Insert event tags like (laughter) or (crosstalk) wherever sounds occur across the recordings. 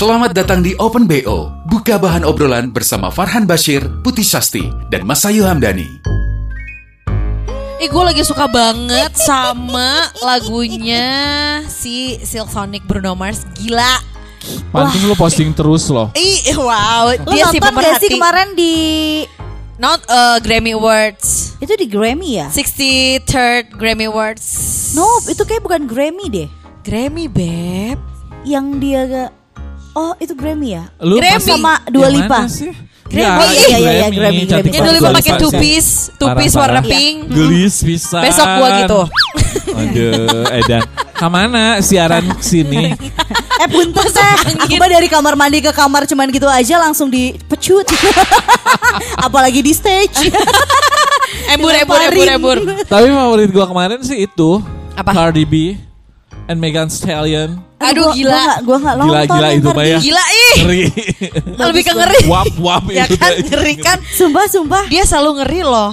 Selamat datang di Open BO. Buka bahan obrolan bersama Farhan Bashir, Putih Sasti, dan Masayu Hamdani. Eh gue lagi suka banget sama lagunya si Silk Sonic Bruno Mars Gila Pantes lo posting terus loh. Ih wow Lo Dia si nonton gak pemerhati sih kemarin di Not uh, Grammy Awards itu di Grammy ya? 63rd Grammy Awards No, itu kayak bukan Grammy deh. Grammy beb Yang dia gak Oh, itu Grammy ya? Lu Grammy. Sama Dua Lipa. Grammy. Ya, Oh, iya, iya, iya, Grammy, Grammy. Banget Lipa pakai Dua two piece Two Parah, piece parah. warna pink Gelis bisa. Besok gua gitu (laughs) Aduh, Edan. Ke mana siaran sini? Eh punten teh Aku mah dari kamar mandi ke kamar cuman gitu aja langsung dipecut (laughs) Apalagi di stage Embur embur embur embur Tapi favorit gua kemarin sih itu. Apa? Cardi B and Megan Stallion. Aduh, gua- gila. Gua gak, gua gak nonton Gila-gila yang itu Cardi. ya. Gila ih Ngeri. (laughs) Lebih ke ngeri wap wap Ya itu. kan ngeri kan Sumpah, sumpah Dia selalu ngeri loh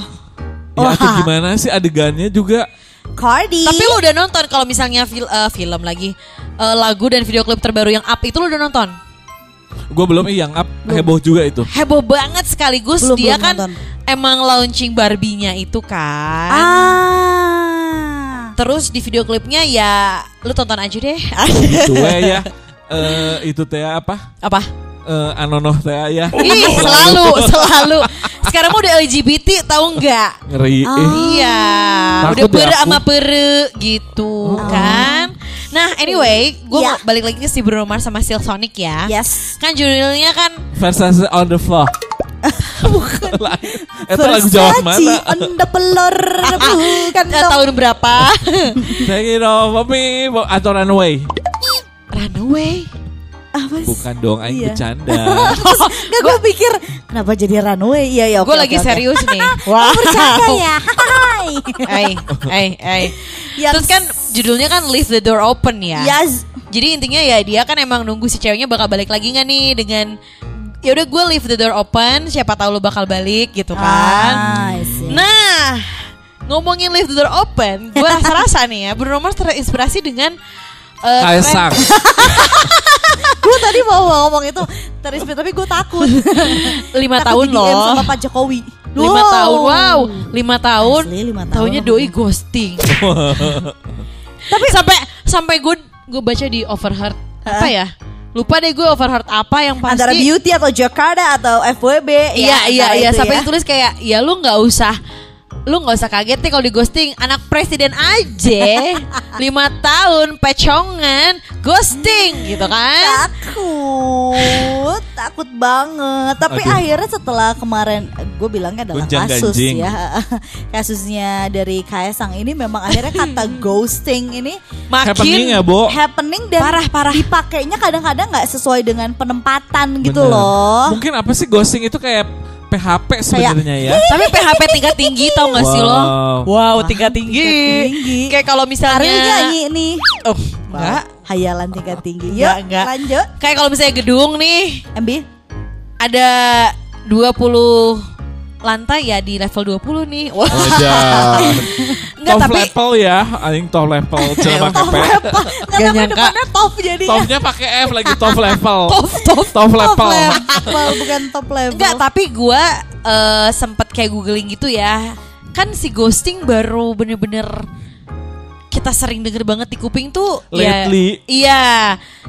Ya Wah. gimana sih adegannya juga Cardi Tapi lu udah nonton kalau misalnya fil- eh, film lagi eh, lagu dan video klip terbaru yang up itu lu udah nonton? Gue belum eh, yang up heboh juga itu. Heboh banget sekaligus Belum, dia belum kan nonton. emang launching Barbie-nya itu kan. Ah Terus di video klipnya ya lu tonton aja deh. Itu we ya. (laughs) Eh itu teh apa? Apa? Eh anonoh teh ya. Ih, selalu, selalu. Sekarang mah udah LGBT tahu nggak? Ngeri. eh. Iya, Takut udah deh pere sama pere gitu kan. Nah, anyway, gue Ya. balik lagi ke si Bruno Mars sama Silk Sonic ya. Yes Kan judulnya kan Versace on the floor. (laughs) Bukan. Itu lagu Jawa mana? on the floor (laughs) Bukan eh, dong. tahun berapa? (laughs) Take it off of me atau runaway? Runaway. Apa sih? Bukan dong, aing Iya. bercanda. Gak gue pikir Kenapa jadi runway Iya ya Gue lagi serius nih. Wow Bercanda ya Hai hey, hey. Yang- Terus kan judulnya kan Leave the Door Open ya. Yes Jadi intinya ya dia kan emang nunggu si ceweknya bakal balik lagi nggak nih dengan ya udah gue leave the door open siapa tahu lu bakal balik gitu kan. Ah, I see. Nah, ngomongin leave the door open, gue rasa-rasa nih ya Bruno Mars terinspirasi dengan uh, Kaisang. Gue tadi mau ngomong itu Terinspirasi tapi gue takut lima Takut tahun loh. sama Pak Jokowi Lima Wow. tahun, wow, lima tahun. Asli, lima tahun. Taunya doi ghosting. Tapi (laughs) sampai sampai gue gue baca di Overheard apa ya? Lupa deh gue Overheard apa yang pasti. Antara beauty atau Jakarta atau FWB Iya iya antara iya itu sampai ya. ditulis kayak ya lu nggak usah lu nggak usah kaget nih kalau di ghosting anak presiden aja (laughs) lima tahun pecongan ghosting gitu kan Takut Takut banget Tapi Aduh. akhirnya setelah kemarin Gue bilangnya adalah Gonjang kasus ganjing. ya (laughs) Kasusnya dari Kaisang ini Memang akhirnya kata (laughs) ghosting ini Happening ya, makin Bo? Happening dan Parah, parah. dipakainya kadang-kadang nggak sesuai dengan penempatan gitu Bener. loh Mungkin apa sih ghosting itu kayak PHP sebenarnya ya? (laughs) tapi PHP tingkat tinggi tau gak sih lo Wow. tingkat tinggi, tingkat tinggi. kayak kalau misalnya nyanyi nih oh enggak Hayalan tingkat tinggi Yuk Enggak, enggak. lanjut kayak kalau misalnya gedung nih MB ada 20 lantai ya di level 20 nih wah (laughs) Wajar. enggak top tapi level ya, aing top level (laughs) celana Top kepe. level Gak Nggak nyangka. top jadi Topnya pakai F lagi top (laughs) level. top top Top Top level. level Bukan top level Enggak, tapi gue eh, sempet kayak googling gitu ya. Kan si ghosting baru bener-bener kita sering denger banget di kuping tuh Lately. ya iya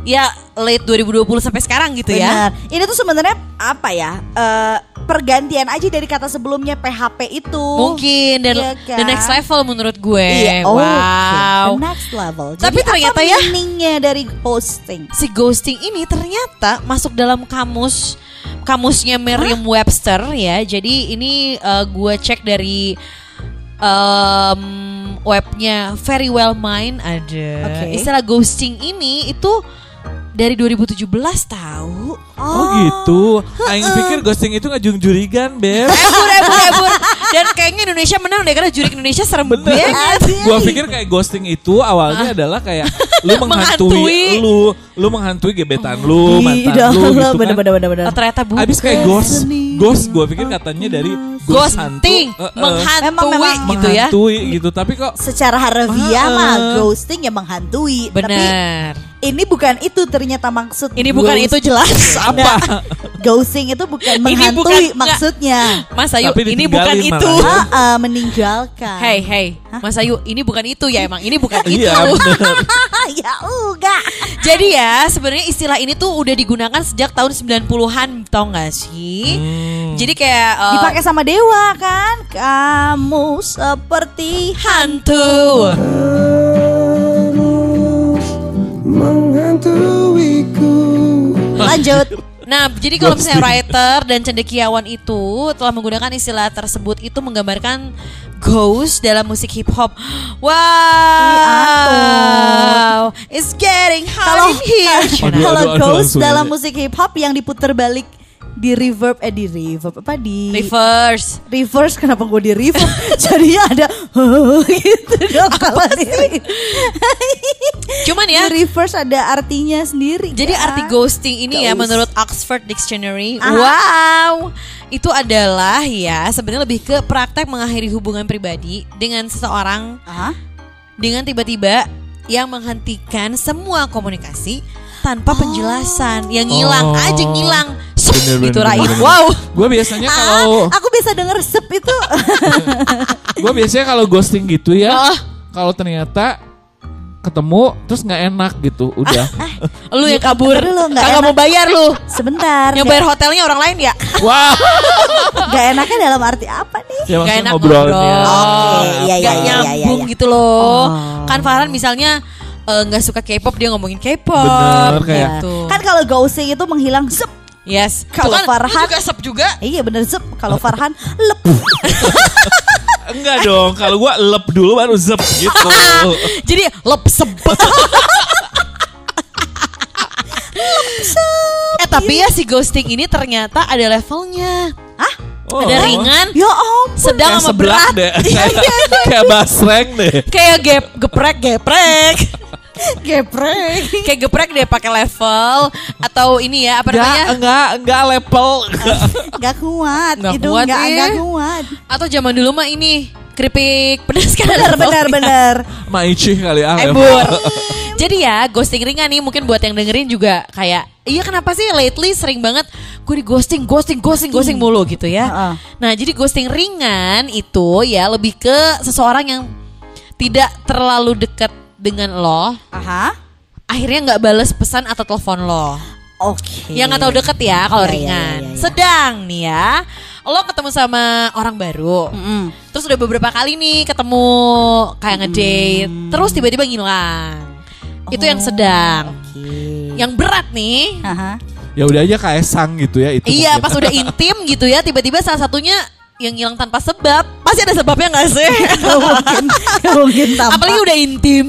ya late 2020 sampai sekarang gitu ya Benar. Ini tuh sebenarnya apa ya? eh, pergantian aja dari kata sebelumnya PHP itu. mungkin dan the kan? next level menurut gue Iya, oh, wow oke. The next level. Jadi Tapi ternyata apa ya- meaningnya dari hosting? si ghosting ini ternyata masuk dalam kamus kamusnya Merriam-Webster ya. Jadi ini eh, gue cek dari em, webnya Very Well Mind ada Oke. istilah ghosting ini itu dari 2017 tahu. Oh gitu. Aing pikir ghosting itu ngajung jurigan, Beb. Ebur, ebur, ebur. Dan kayaknya Indonesia menang deh karena juri Indonesia serem banget. Gua pikir kayak ghosting itu awalnya adalah kayak lu menghantui, Menghantui. lu, lu menghantui gebetan lu, mantan Ih, lu gitu bener, kan. bener, bener, bener. Oh, ternyata bukan. Abis kayak ghost, ghost gue pikir katanya dari ghost hantu, ghosting, eh, eh, menghantui Emang memang gitu ya. menghantui gitu. Tapi kok Secara harfiah Ah. mah ghosting ya menghantui. Tapi Bener. Ini bukan itu ternyata maksud. Ini bukan ghost- itu jelas. (laughs) apa? Ghosting itu bukan Ini menghantui bukan- maksudnya. Mas Ayu, Tapi ini bukan ditinggalin itu. malah. Ah, ah, meninggalkan. Hey, hey, Mas Ayu, ini bukan itu ya emang. Ini bukan itu. Iya bener. (laughs) ya enggak. Jadi ya, sebenarnya istilah ini tuh udah digunakan sejak tahun 90-an, tau gak sih? Jadi kayak eh, Dipakai sama dewa kan? Kamu seperti hantu. Lanjut. Nah, jadi kalau misalnya writer dan cendekiawan itu telah menggunakan istilah tersebut itu menggambarkan ghost dalam musik hip hop. Wow, it's getting Kalau hot in here. (laughs) Kalau aduh, aduh, ghost dalam musik hip hop yang diputer balik di reverb eh di reverb apa di Reverse. reverse kenapa gue di reverb (laughs) jadinya ada (laughs) gitu dong di re- Cuman ya, di reverse ada artinya sendiri Jadi kan? arti ghosting ini ya Ghost. menurut Oxford Dictionary, Ah. wow, itu adalah ya sebenarnya lebih ke praktek mengakhiri hubungan pribadi dengan seseorang Hah? dengan tiba-tiba yang menghentikan semua komunikasi tanpa penjelasan, yang ngilang Oh. aja ngilang, Bener, gitu bener, Rai. bener, bener. Wow, Gue biasanya Ah, kalau aku bisa denger sep itu (laughs) gue biasanya kalau ghosting gitu ya, Oh. kalau ternyata ketemu terus nggak enak gitu, udah. lu yang kabur, dulu, nggak kagak mau bayar lu, sebentar yang bayar hotelnya orang lain ya, Wah, (laughs) gak enaknya dalam arti apa nih ya gak enak ngobrolnya. ngobrol, Oke, iya, iya, gak iya, iya, nyambung iya. gitu loh. Oh. Kan Farhan misalnya eh, nggak suka K-pop dia ngomongin K-pop, Bener, kayak- gitu. kan kalau ghosting itu menghilang sep yes, Kalau kan, Farhan- juga sep juga. iya bener sep kalau Farhan lep (laughs) Enggak dong, kalau gue lep dulu baru zep gitu. (laughs) Jadi (laughs) lep sep. eh tapi ya si ghosting ini ternyata ada levelnya. Oh. Ada ringan, ya ampun sedang sama berat. deh, kayak, kayak basreng deh. Kayak gep, geprek, geprek. (laughs) geprek Kayak geprek deh pakai level atau ini ya apa Enggak, namanya? enggak, enggak level. (laughs) Gak kuat Nggak itu kuat nggak ya. nggak kuat Atau zaman dulu mah ini keripik pedas kan bener bener bener Maici kali ah. level. Embur. (laughs) Jadi ya ghosting ringan nih mungkin buat yang dengerin juga kayak iya kenapa sih lately sering banget gue di ghosting ghosting ghosting ghosting mulu gitu ya. Heeh. Nah jadi ghosting ringan itu ya lebih ke seseorang yang tidak terlalu dekat dengan lo, aha akhirnya nggak bales pesan atau telepon lo. oke Yang nggak tahu deket ya kalau iya, ringan. iya, iya. Sedang nih ya, lo ketemu sama orang baru. Mm-mm. Terus udah beberapa kali nih ketemu kayak ngedate, terus tiba-tiba ngilang. Itu yang sedang. oke Yang berat nih. Aha. Ya udah aja kayak sang gitu ya itu. Iya, mungkin. pas udah (laughs) intim gitu ya, tiba-tiba salah satunya yang hilang tanpa sebab. Pasti ada sebabnya gak sih? (laughs) Gak mungkin gak mungkin tanpa Apalagi udah intim.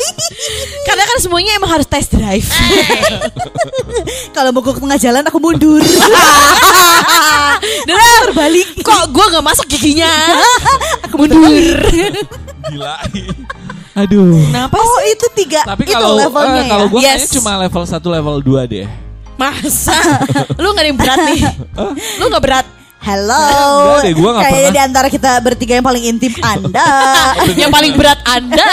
(laughs) Karena kan semuanya emang harus test drive. (laughs) kalau mau ke tengah jalan aku mundur Dan terbalik. Kok gue gak masuk giginya? Aku mundur. Gila. Aduh. Kenapa oh sih? itu tiga Tapi itu kalau levelnya eh, kalau ya gue Yes. cuma level 1 level 2 deh. Masa? Lu gak ada yang berat nih? Lu gak berat? Hello Enggak deh, gua nggak Kayaknya pernah. di antara kita bertiga yang paling intim Anda (laughs) yang paling berat Anda.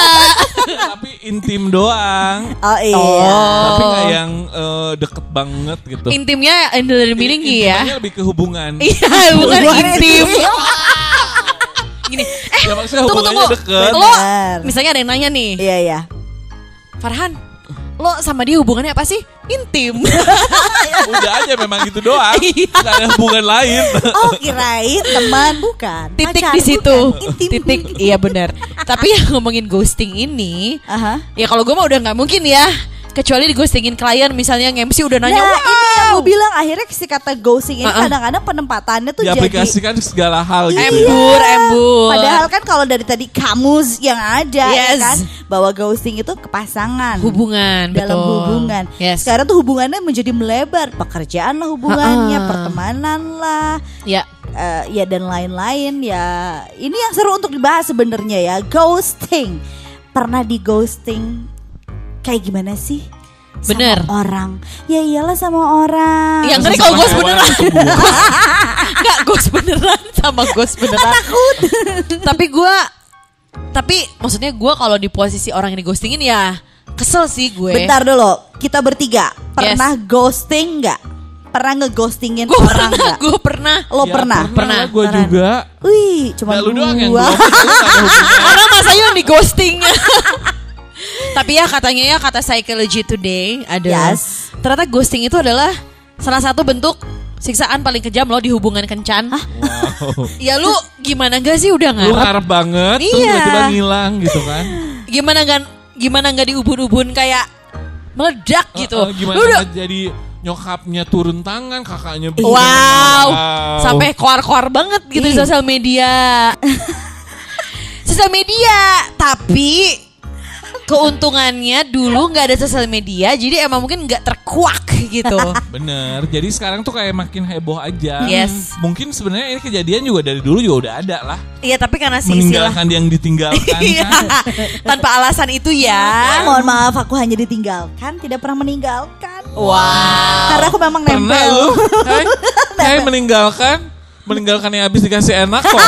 Tapi intim doang. Oh iya Tapi nggak yang eh, deket banget gitu. Intimnya dari meaning ya. Intimannya lebih ke hubungan. Iya, bukan Hubungan intim. intim. Gini, eh Ya tunggu tunggu. deket. Lo misalnya ada yang nanya nih, Iya iya Farhan, lo sama dia hubungannya apa sih? Intim. (laughs) Udah aja memang gitu doang. (laughs) Iya. Gak ada hubungan lain. Oh kirain teman bukan Titik Pacar, di situ. bukan. Intim Titik, iya benar. Tapi yang ngomongin ghosting ini, Aha. ya kalau gue mah udah nggak mungkin ya. Kecuali di ghostingin klien misalnya yang MC udah nanya, Nah wah ini yang gue bilang akhirnya si kata ghosting ini Uh-uh. kadang-kadang penempatannya tuh jadi Diaplikasikan segala hal gitu. ya. Embur, embur. Padahal kan kalau dari tadi kamus yang ada ya Yes. kan bahwa ghosting itu kepasangan hubungan, dalam betul. hubungan. Yes. Sekarang tuh hubungannya menjadi melebar, pekerjaan lah hubungannya, Ha-ha. pertemanan lah, Ya, eh, ya dan lain-lain ya. Ini yang seru untuk dibahas sebenarnya ya, ghosting. Pernah di ghosting kayak gimana sih? Sama Bener. orang. Ya iyalah sama orang. yang ngeri kalau ghost beneran. Enggak (laughs) ghost beneran sama ghost beneran. Takut. (laughs) tapi gue, tapi maksudnya gue kalau di posisi orang yang di ghostingin ya kesel sih gue. Bentar dulu, kita bertiga pernah ghosting nggak? Pernah ngeghostingin Gue orang pernah, nggak? gue pernah. Lo Ya, pernah? Pernah. Gue Pernah. juga. Wih, cuma Nggak, lu doang yang gua. gua. Hubungan. (laughs) Orang masa yang di ghosting. Tapi ya katanya ya kata Psychology Today ada. Yes. Ternyata ghosting itu adalah salah satu bentuk siksaan paling kejam loh di hubungan kencan. Wow. Ya lu gimana gak sih udah Lu ngarep? ngarep banget, terus Iya. tiba-tiba ngilang gitu kan. Gimana gak gimana gak diubun-ubun kayak meledak gitu. Uh, uh, gimana Lu udah nggak jadi nyokapnya turun tangan, kakaknya Wow. Wow. Sampai koar-koar banget gitu di Ih. sosial media. (laughs) sosial media, tapi keuntungannya dulu nggak ada sosial media, jadi emang mungkin nggak terkuak gitu. (laughs) Bener, jadi sekarang tuh kayak makin heboh aja. Yes. Mungkin sebenarnya ini kejadian juga dari dulu juga udah ada lah. Iya, tapi karena si istilah Meninggalkan yang ditinggalkan Iya. kan. (laughs) tanpa alasan itu ya. Mohon maaf, aku hanya ditinggalkan, tidak pernah meninggalkan. Wow. Karena aku memang Pernah (laughs) nempel. lu, hai, hai meninggalkan, meninggalkan yang habis dikasih enak kok.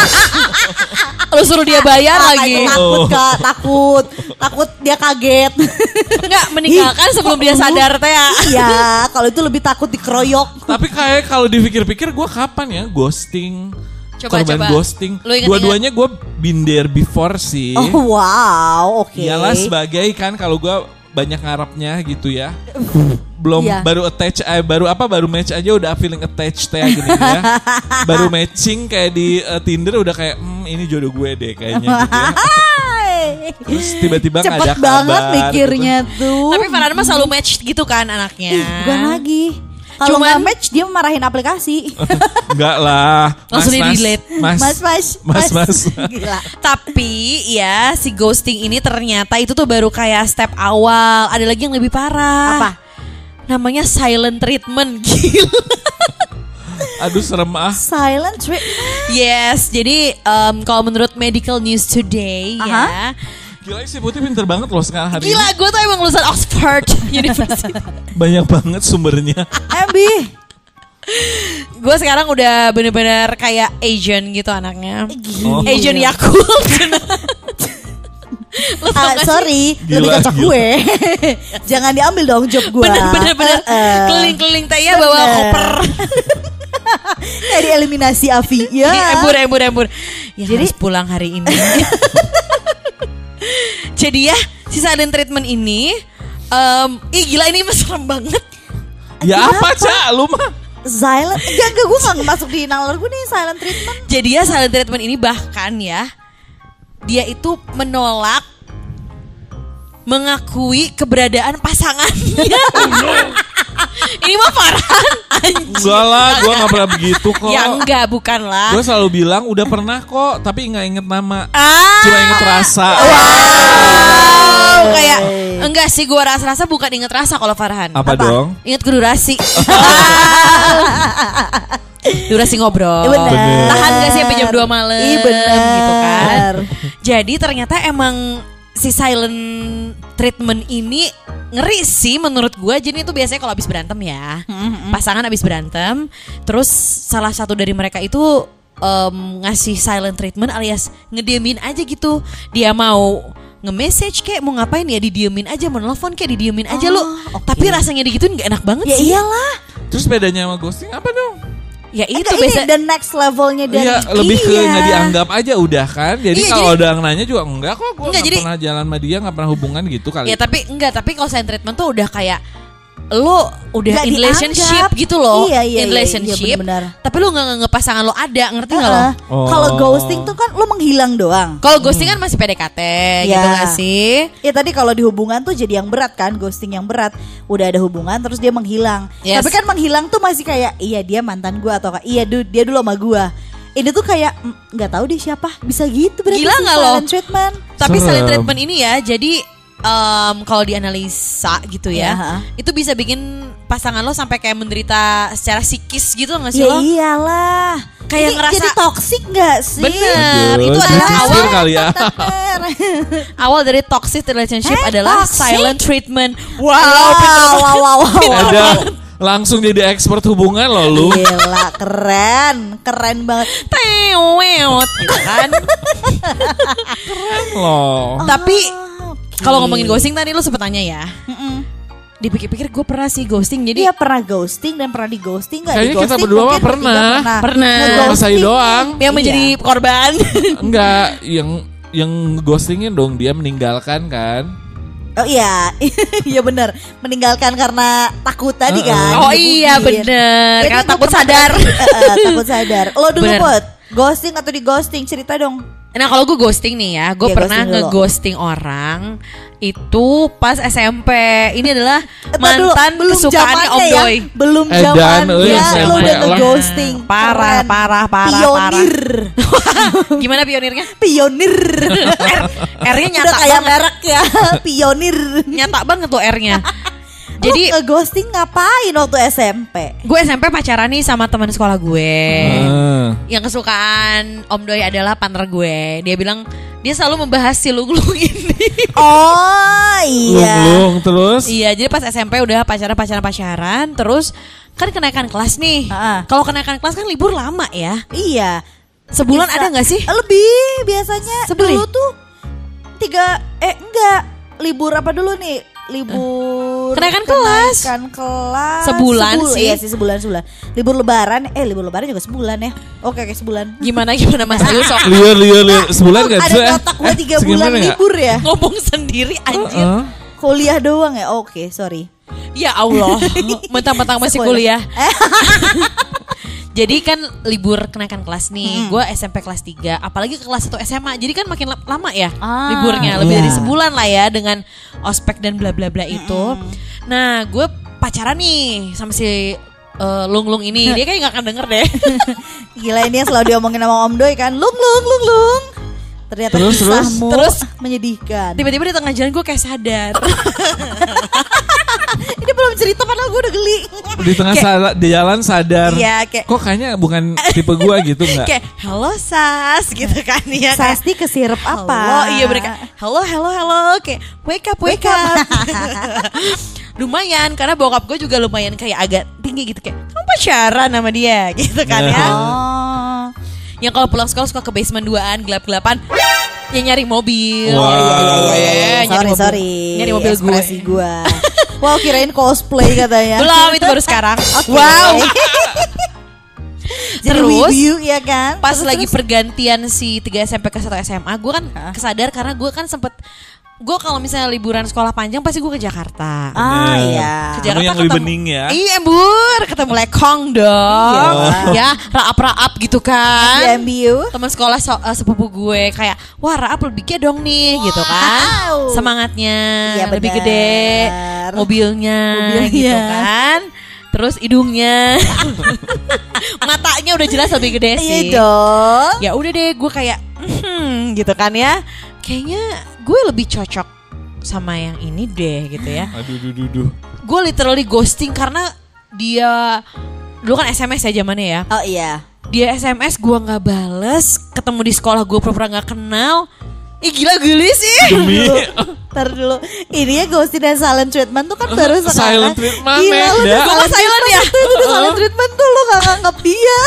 Lu suruh dia bayar lagi. Takut Oh. kak, takut, takut dia kaget. Enggak meninggalkan sebelum dia sadar teh ya. Iya, kalau itu lebih takut dikeroyok. Tapi kayak kalau dipikir-pikir gue kapan ya ghosting, Coba, korban coba. ghosting. Dua-duanya gue been there before sih. Oh wow, oke. Iyalah sebagai kan kalau gue banyak ngarapnya gitu ya. (laughs) Belum Iya. baru attach eh, baru apa baru match aja udah feeling attached ya gini ya. (laughs) baru matching kayak di eh, Tinder udah kayak hmm, ini jodoh gue deh kayaknya gitu ya. Terus tiba-tiba Cepet ada kabar. banget gitu. mikirnya tuh. Tapi Farhan mah selalu match gitu kan anaknya. Ih, bukan lagi. Kalau nggak match dia marahin aplikasi. (laughs) Enggak lah. Langsung Mas, di-delete. Mas, Mas, mas, mas, mas. (laughs) Gila. Tapi ya si ghosting ini ternyata itu tuh baru kayak step awal. Ada lagi yang lebih parah. Apa? Namanya silent treatment. (laughs) Gila. Aduh serem ah. Silent treatment. yes, jadi em, kalau menurut Medical News Today ya. Gila si Putih pinter banget loh sekarang hari Gila, ini. gue tuh emang lulusan Oxford (laughs) University. Banyak banget sumbernya. Embi. gue sekarang udah bener-bener kayak agent gitu anaknya. Oh. Agent Yakult. (laughs) Lo tau Ah, gak sih? sorry, Gila, lebih cocok gila. gue. (laughs) Jangan diambil dong job gue. Bener bener bener Eh, eh. keliling-keliling teh ya bawa Bener. koper. Kayak dieliminasi Avi. Ya. Ini embur embur embur. Ya Jadi- harus pulang hari ini. (laughs) Jadi ya si silent treatment ini, em, ih gila ini serem banget. Ya apa cak lu mah? Silent. Enggak, enggak gue gak masuk di nalar gue nih silent treatment. Jadi ya silent treatment ini bahkan ya dia itu menolak mengakui keberadaan pasangannya. (laughs) (laughs) ini mah Farhan anjing. Enggak lah, gue gak pernah begitu kok. Ya enggak bukan lah. Gue selalu bilang udah pernah kok, tapi nggak inget nama. Ah. Cuma inget rasa. Wow, kayak enggak sih gua rasa-rasa bukan inget rasa kalau Farhan. Apa, dong? Ingat ke durasi. (laughs) durasi ngobrol. Bener. Bener. Tahan gak sih sampai jam 2 malam Ih, bener. gitu kan. Jadi ternyata emang si silent treatment ini ngeri sih menurut gua. Jadi itu biasanya kalau habis berantem ya. Pasangan habis berantem, terus salah satu dari mereka itu em, ngasih silent treatment alias ngediemin aja gitu. Dia mau nge-message kayak mau ngapain ya didiemin aja, mau nelfon kayak didiemin aja lu. Oh, oke. Tapi rasanya digituin gak enak banget Ya sih. iyalah. Terus bedanya sama ghosting apa dong? Ya itu Enggak, biasa the next levelnya dari Iya, lebih ke Iya. nggak dianggap aja udah kan. Jadi Iya, kalau udah nanya juga enggak kok. Gue Enggak, nggak jadi- pernah jalan sama dia, nggak pernah hubungan gitu kali. Ya tapi enggak, tapi kalau silent treatment tuh udah kayak lu udah Nggak in relationship dianggap. gitu loh. Iya, iya, in iya, relationship. iya, benar-benar. tapi lu nggak nganggep pasangan lo ada, ngerti nggak lo? Heeh. Oh. Kalau ghosting tuh kan lu menghilang doang. Kalau ghosting kan masih PDKT gitu Iya. gak sih? Ya tadi kalau di hubungan tuh jadi yang berat kan, ghosting yang berat. Udah ada hubungan terus dia menghilang. Yes. Tapi kan menghilang tuh masih kayak iya dia mantan gua atau kayak iya du- dia dulu sama gua. Ini tuh kayak mm, nggak tahu deh siapa bisa gitu berarti Gila nggak lo? treatment. Tapi Serem. silent treatment ini ya, jadi em, kalau dianalisa gitu ya, ha. itu bisa bikin pasangan lo sampai kayak menderita secara psikis gitu nggak sih Ya lo? iyalah. Kayak Ini ngerasa- jadi toxic nggak sih? Bener, Aduh, itu adalah awal kali ya. (laughs) awal dari toxic relationship Eh, adalah toxic? silent treatment. Wow, wow, wow, wow, wow. Ada langsung jadi expert hubungan loh lu. Gila, keren, keren banget. Tewet gitu kan. Loh. Tapi kalau ngomongin ghosting ghosting tadi lo sempet tanya ya. Dipikir-pikir gue pernah sih ghosting jadi Dia pernah ghosting dan pernah di ghosting nggak? Kayaknya Di-ghosting kita berdua mah pernah. Pernah. Mas Ayu doang. yang menjadi Iya. korban. (laughs) Enggak, yang yang ghostingin dong dia meninggalkan kan. Oh iya, (laughs) iya benar. Meninggalkan karena takut tadi kan. Oh iya Jadi karena takut pernah sadar. ghosting, takut sadar. Lo dulu buat ghosting atau di ghosting cerita dong. Nah kalau gue ghosting nih ya, gue Iya, pernah nge-ghosting orang itu pas SMP. Ini adalah Eh, tar dulu, mantan kesukaannya Om Doi. Ya, belum Edan, zamannya eh, lo SMP udah nge-ghosting. Parah, Keren. parah, parah, Pionir. (laughs) Gimana pionirnya? Pionir. (laughs) R-nya nyata udah kayak banget. merek ya. (laughs) Pionir. Nyata banget tuh R-nya. Jadi Jadi nge-ghosting ngapain waktu SMP? gue SMP pacaran nih sama teman sekolah gue. Ah. Yang kesukaan Om Doi adalah partner gue. Dia bilang dia selalu membahas si Lung-Lung (laughs) ini. Oh iya. Lung-lung terus. iya, jadi pas SMP udah pacaran pacaran pacaran, terus kan kenaikan kelas nih. Ah. Kalau kenaikan kelas kan libur lama ya. Iya. Sebulan Bisa- ada nggak sih? Lebih biasanya Sebeli? dulu tuh tiga eh enggak libur apa dulu nih libur Kenaikan kelas. kenaikan kelas Sebulan Sebul- sih. iya sih sebulan sebulan libur lebaran eh libur lebaran juga sebulan ya oke oke sebulan Gimana gimana Mas Ayu sok Liur liur liur sebulan Lu gak ada sih? kotak gua tiga Segimana bulan nggak? libur ya ngomong sendiri anjir. Heeh. kuliah doang ya oke sorry Ya Allah, (laughs) mentang-mentang masih kuliah. (laughs) Jadi kan libur kenaikan kelas nih, gue SMP kelas 3, apalagi ke kelas 1 SMA, jadi kan makin la- lama ya Ah, liburnya, lebih iya. dari sebulan lah ya dengan ospek dan bla bla bla itu. Nah, gue pacaran nih sama si eh, Lung Lung ini, dia kayak gak akan denger deh. (laughs) gila ini yang selalu diomongin sama Om Doi kan lung lung lung lung ternyata Terus, terus? Terus? menyedihkan Tiba-tiba di tengah jalan gue kayak sadar. (laughs) ini belum cerita padahal gue udah geli Di tengah sala- di jalan sadar. Iya, kayak- Kok kayaknya bukan tipe gua gitu nggak? kayak halo Sas gitu kan ya. kayak, Sasti kesirep apa Halo, iya mereka. Halo, halo, halo. Kayak wake up, wake, up. (laughs) lumayan karena bokap gue juga lumayan kayak agak tinggi gitu kayak kamu pacaran sama dia (laughs) gitu kan ya. oh Yang kalau pulang sekolah suka ke basement duaan gelap-gelapan. Ya nyari mobil. Wah. nyari sorry mobil. sorry Nyari mobil gue. Ekspresi gue wow kirain cosplay katanya Belum itu baru sekarang. (laughs) Oke. Wow. (laughs) Jadi Terus, wibu ya kan Pas Terus, lagi terus. pergantian si 3 SMP ke 1 SMA, gue kan kesadar karena gue kan sempet gue kalau misalnya liburan sekolah panjang pasti gue ke Jakarta. ah Bener. iya Ke Kamu yang lebih bening ya. Iya bur, ketemu lekong dong. Iya. ya, raap-raap gitu kan. MBU Teman sekolah so- eh, sepupu gue kayak, wah raap lebih gede dong nih gitu kan. Wow. Semangatnya Iya, lebih gede, mobilnya, Mobilnya. gitu kan. Terus hidungnya, (laughs) matanya udah jelas lebih gede iya sih. dong Ya udah deh, gue kayak, hmm, gitu kan ya. Kayaknya gue lebih cocok sama yang ini deh gitu ya. Aduh, duh, duh, duh. gue literally ghosting karena dia dulu kan SMS ya zamannya ya. Oh iya. Dia SMS gue nggak bales ketemu di sekolah gue pura-pura nggak kenal. Ih gila geli sih. Demi. Ntar dulu. Ini ya ghosting dan silent treatment tuh kan baru sekarang. Silent treatment, Gila lu udah Gua silent ya? Itu udah silent treatment tuh Lu gak nganggap dia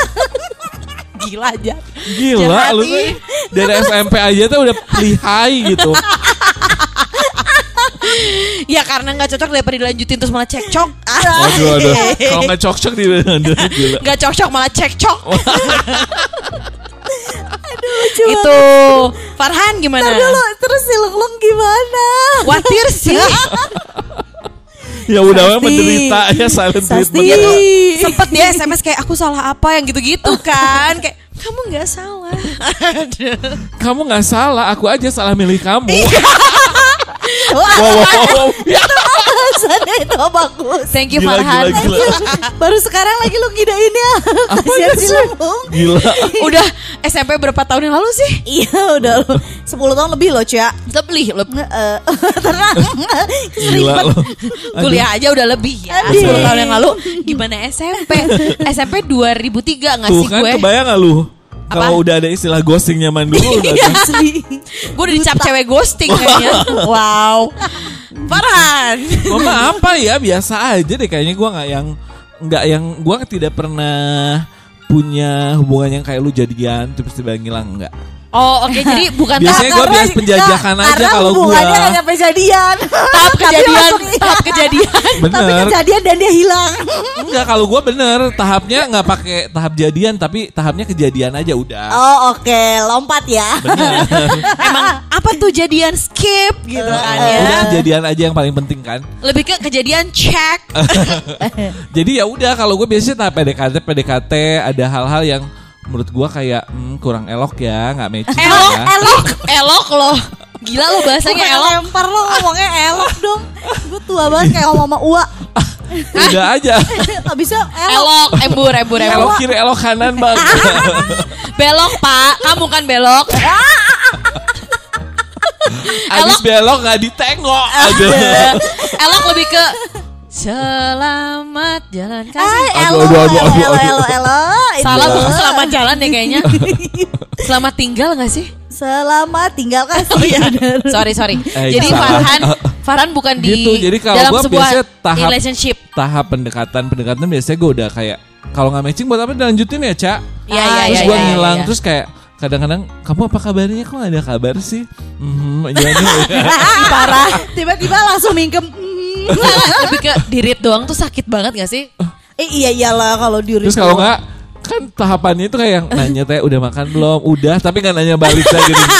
gila aja. Gila lu tuh dari SMP aja tuh udah lihai gitu. ya karena nggak cocok daripada dilanjutin terus malah cekcok. Aduh aduh. (laughs) Kalau nggak cocok di aduh, gila. nggak cocok malah cekcok. Lucu itu Farhan gimana? Ntar dulu Terus si Lung Lung gimana? Watir sih (laughs) Ya udah Sasti. menderita ya (laughs) silent Sasti. treatment. Dia tuh (laughs) sempet dia SMS kayak aku salah apa yang gitu-gitu (laughs) kan. Kayak kamu nggak salah. Kamu nggak salah, aku aja salah milih kamu. Iya. Wah, wow, wow, wow. Ya. alasannya itu bagus. Thank you Gila, Farhan. gila, gila. Baru sekarang lagi lu ngidain ya. Kasihan si Lambung. Gila. Udah SMP berapa tahun yang lalu sih? Iya udah lu 10 tahun lebih loh Cia. Lebih, lebih. Eh, (laughs) Tenang. Gila loh. Kuliah aja udah lebih ya. Aduh. 10 tahun yang lalu gimana SMP? SMP 2003 nggak Tuh sih kan gue? kebayang gak lu? Kalau udah ada istilah ghosting nyaman dulu (laughs) udah Iya, kan. Asli. Gue udah dicap cewek ghosting kayaknya. (laughs) Wow. Farhan. Mama apa ya biasa aja deh kayaknya gua nggak yang nggak yang gua tidak pernah punya hubungan yang kayak lu jadian terus tiba ngilang enggak. Oh oke (laughs) jadi bukan Biasanya gua biasa penjajakan Nah, aja karena kalau gua. hubungannya nggak nyampe jadian. tahap Tapi kejadian, tahap (laughs) kejadian. Tapi Bener. kejadian dan dia hilang. Enggak kalau gua bener tahapnya nggak pakai tahap jadian tapi tahapnya kejadian aja udah. Oh oke, lompat ya. (laughs) Emang apa tuh jadian skip gitu kan ya? Udah kejadian aja yang paling penting kan. Lebih ke kejadian check. Jadi ya udah kalau gue biasanya tahap PDKT PDKT ada hal-hal yang menurut gua kayak hmm, kurang elok ya nggak matching elok, ya. elok, (laughs) elok loh. Gila lo bahasanya Bukan elok. lempar lo ngomongnya elok dong. Gue tua banget kayak ngomong sama Ua. (laughs) Udah aja. (laughs) Abisnya elok. Elok, embur, embur, elok embur. kiri elok kanan bang. Belok pak, kamu kan belok. Abis belok nggak ditengok aja. elok lebih ke selamat jalan Ah, kasih. elo, Aduh, aduh, elo, aduh, elo, aduh. elo, elo. Salah (laughs) bukan selamat jalan ya kayaknya. (laughs) Selamat tinggal gak sih? Selamat tinggal kasih. Oh iya. Sorry sorry. Eh, jadi salah. Farhan (laughs) Farhan bukan di Gitu, jadi kalau dalam gua sebuah biasanya tahap- relationship. Tahap pendekatan pendekatan biasanya gue udah kayak kalau nggak matching buat apa dilanjutin ya cak. Iya iya terus iya. gue iya, ngilang iya. terus kayak kadang-kadang kamu apa kabarnya kok gak ada kabar sih? Mhm, iya nih. Parah. Tiba-tiba langsung mingkem. Hmm. lebih ke dirit doang tuh sakit banget gak sih? Eh, iya iyalah kalau di Terus kalau nggak kan tahapannya itu kayak yang nanya teh udah makan belum? Udah tapi nggak nanya balik lagi. gitu. (laughs)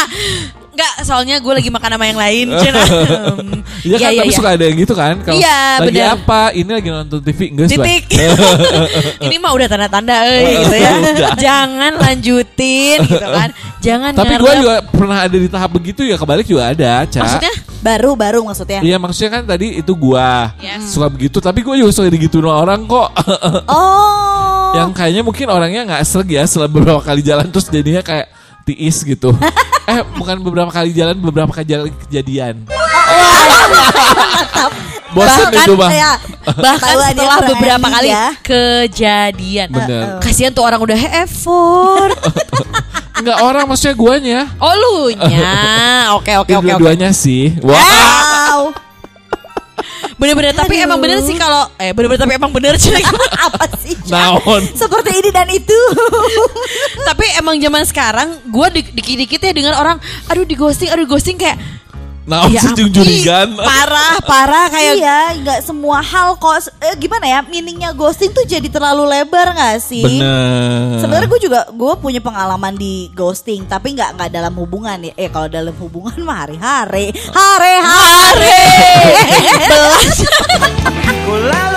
Enggak, soalnya gue lagi makan sama yang lain. Cina. (laughs) Hmm, Iya kan tapi suka ada yang gitu kan. Kalau Iya, lagi benar. apa? Ini lagi nonton TV enggak sih? Titik. (laughs) Ini mah udah tanda-tanda eh, gitu ya. Jangan lanjutin gitu kan. Jangan Tapi gue juga pernah ada di tahap begitu ya kebalik juga ada, Cak. Maksudnya? Baru baru maksudnya. Iya maksudnya kan tadi itu gua Yes. suka begitu tapi gue juga suka digituin orang kok Oh. yang kayaknya mungkin orangnya nggak serg ya setelah beberapa kali jalan terus jadinya kayak tiis gitu eh bukan beberapa kali jalan beberapa kali jalan kejadian bosan Bahkan itu bang ya, (laughs) Bahkan setelah beberapa kali ya. kejadian. bener Kasihan tuh orang udah effort. (laughs) nggak orang maksudnya guanya Oh lu nya. (laughs) Oke oke oke oke. dua-duanya sih Wow. Bener-bener tapi emang bener sih kalau eh bener-bener tapi emang bener sih. Apa sih? naon Seperti ini dan itu. tapi emang zaman sekarang gue di, dikit-dikit ya dengan orang aduh di ghosting aduh di ghosting kayak naon ya (laughs) jurigan parah parah kayak iya, nggak semua hal kok. Eh, gimana ya? Meaningnya ghosting tuh jadi terlalu lebar nggak sih? bener Sebenarnya gue juga gue punya pengalaman di ghosting, tapi nggak nggak dalam hubungan ya. Eh kalau dalam hubungan mah hari-hari, hari-hari. (laughs) Belas.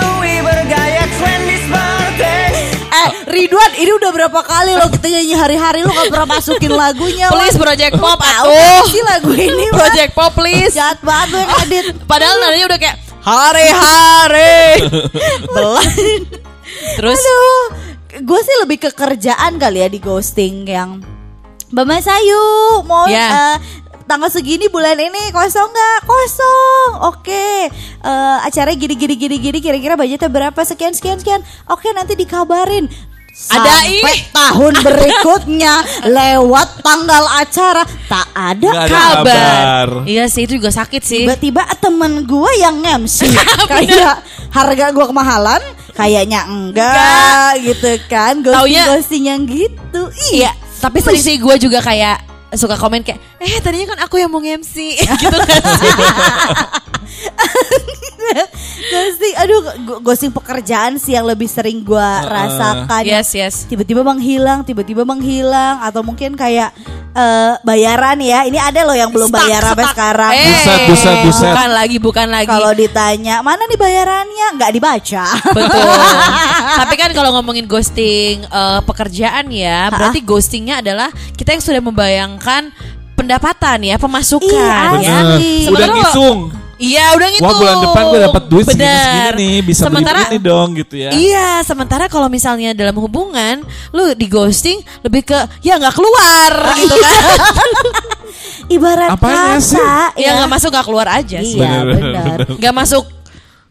Ini udah berapa kali lo kita (laughs) nyanyi hari-hari lo gak pernah masukin lagunya. please Project Pop atuh sih lagu ini. Project Pop please Jahat banget lo yang edit. (laughs) padahal nadanya udah kayak hari-hari (laughs) belas terus Aduh, gue sih lebih ke kerjaan kali ya di ghosting yang Mbak Sayu mau Ya. eh, tanggal segini bulan ini kosong nggak? Kosong. Oke. Eh, acaranya gini gini gini gini kira-kira budgetnya berapa sekian sekian sekian. Oke, nanti dikabarin. Ada Sampai tahun (laughs) berikutnya lewat tanggal acara tak ada Nggak ada kabar. kabar. iya sih itu juga sakit sih. Tiba-tiba temen gue yang MC (laughs) Kayak harga gue kemahalan Kayaknya enggak gitu kan. Ghosting-ghosting yang gitu. Iya tapi sering sih gue juga kayak suka komen kayak eh tadinya kan aku yang mau MC (laughs) gitu kan sih (laughs) ghosting, aduh go- ghosting pekerjaan sih yang lebih sering gua rasakan. Yes, yes. Tiba-tiba menghilang, tiba-tiba menghilang atau mungkin kayak eh, bayaran ya. Ini ada loh yang belum Stuck, bayar sampai sekarang. Eh, Buset, buset, buset. Bukan lagi, bukan lagi. Kalau ditanya mana nih bayarannya nggak dibaca. Betul. (laughs) Tapi kan kalau ngomongin ghosting eh, pekerjaan ya, berarti ghostingnya adalah kita yang sudah membayangkan pendapatan ya, pemasukan Iya, ya. Bener. Asli. Udah ngisung. Iya, udah gitu. Wah bulan depan gue dapat duit segini segini bisa sementara, beli ini dong gitu ya. Iya, sementara kalau misalnya dalam hubungan, lu di ghosting lebih ke ya nggak keluar gitu kan. (laughs) Ibarat Apanya sih? kata ya nggak masuk nggak keluar aja sih. Iya, Bener, benar. Nggak masuk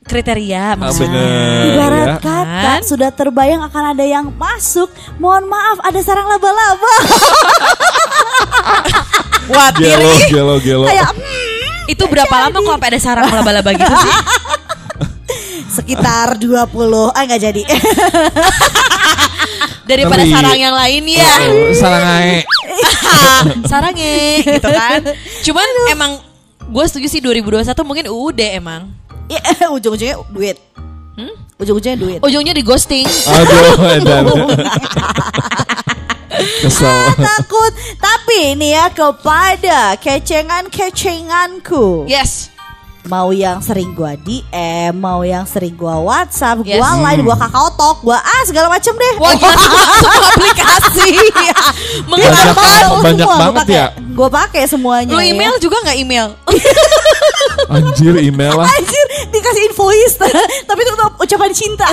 kriteria Ah, maksudnya. bener Ibarat ya. kata Kan? sudah terbayang akan ada yang masuk. Mohon maaf ada sarang laba-laba. (laughs) Watir Gelo, gelo, gelo. Kayak hmm, Itu berapa lama kok sampai ada sarang laba-laba gitu sih? (laughs) sekitar 20. Ah nggak jadi. (laughs) Daripada Ngeri. sarang yang lain ya. Oh, Sarang ae. (laughs) Sarangnya gitu kan. Cuman emang gue setuju sih 2021 mungkin udah emang. Ya, ujung-ujungnya duit. Hmm? Ujung-ujungnya duit. Ujungnya di ghosting. Aduh, Kesel. Takut. Tapi ini ya kepada kecengan-kecenganku. Yes. Mau yang sering gua DM, mau yang sering gua WhatsApp, Yes. gua line, gua kakao talk, gua ah segala macem deh. Wah gila (laughs) semua, aplikasi. Banyak banyak Semua gua banget pakai. ya. Gua pakai semuanya. Lu ya. email juga nggak email? (laughs) (laughs) Anjir email lah. Anjir, dikasih invoice tapi itu ucapan cinta.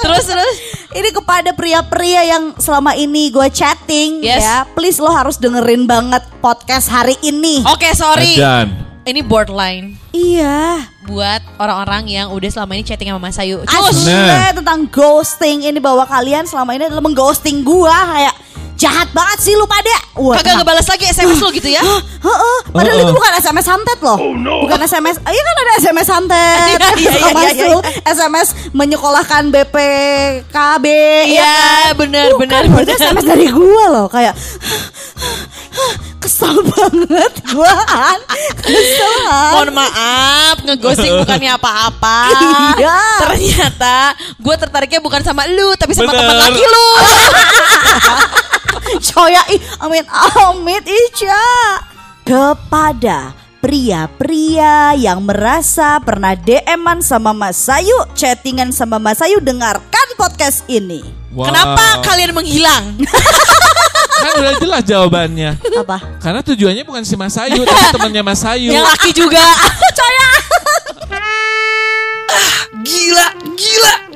terus terus. Ini kepada pria-pria yang selama ini gue chatting Yes. ya, please lo harus dengerin banget podcast hari ini. Oke sorry. Edan. Ini borderline Iya. buat orang-orang yang udah selama ini chatting sama Mas Ayu. Cus. Asli Nah. tentang ghosting ini bahwa kalian selama ini adalah mengghosting gua kayak jahat banget sih lu pada. Wah, Kagak ngebalas lagi SMS lu gitu ya? (gasps) Heeh, padahal itu bukan SMS santet loh. Bukan SMS. Iya kan ada SMS santet. (laughs) Iya, iya, iya, Sama iya, iya. SMS menyekolahkan BPKB. Iya benar Bukan, benar itu benar. SMS dari gua loh kayak kesel banget gua kan. Kesel kan. Mohon maaf, ngeghosting (laughs) bukannya apa-apa. Iya. Ternyata gue tertariknya bukan sama lu, tapi sama teman laki lu. (laughs) (laughs) Coya ih, amin amit Ica kepada pria-pria yang merasa pernah DM-an sama Mas Sayu, chattingan sama Mas Sayu, dengarkan podcast ini. Wow. Kenapa kalian menghilang? (laughs) Kan udah jelas jawabannya. Apa? Karena tujuannya bukan si Mas Ayu, tapi temannya Mas Ayu. Yang laki juga. (laughs) Coya. Gila, gila,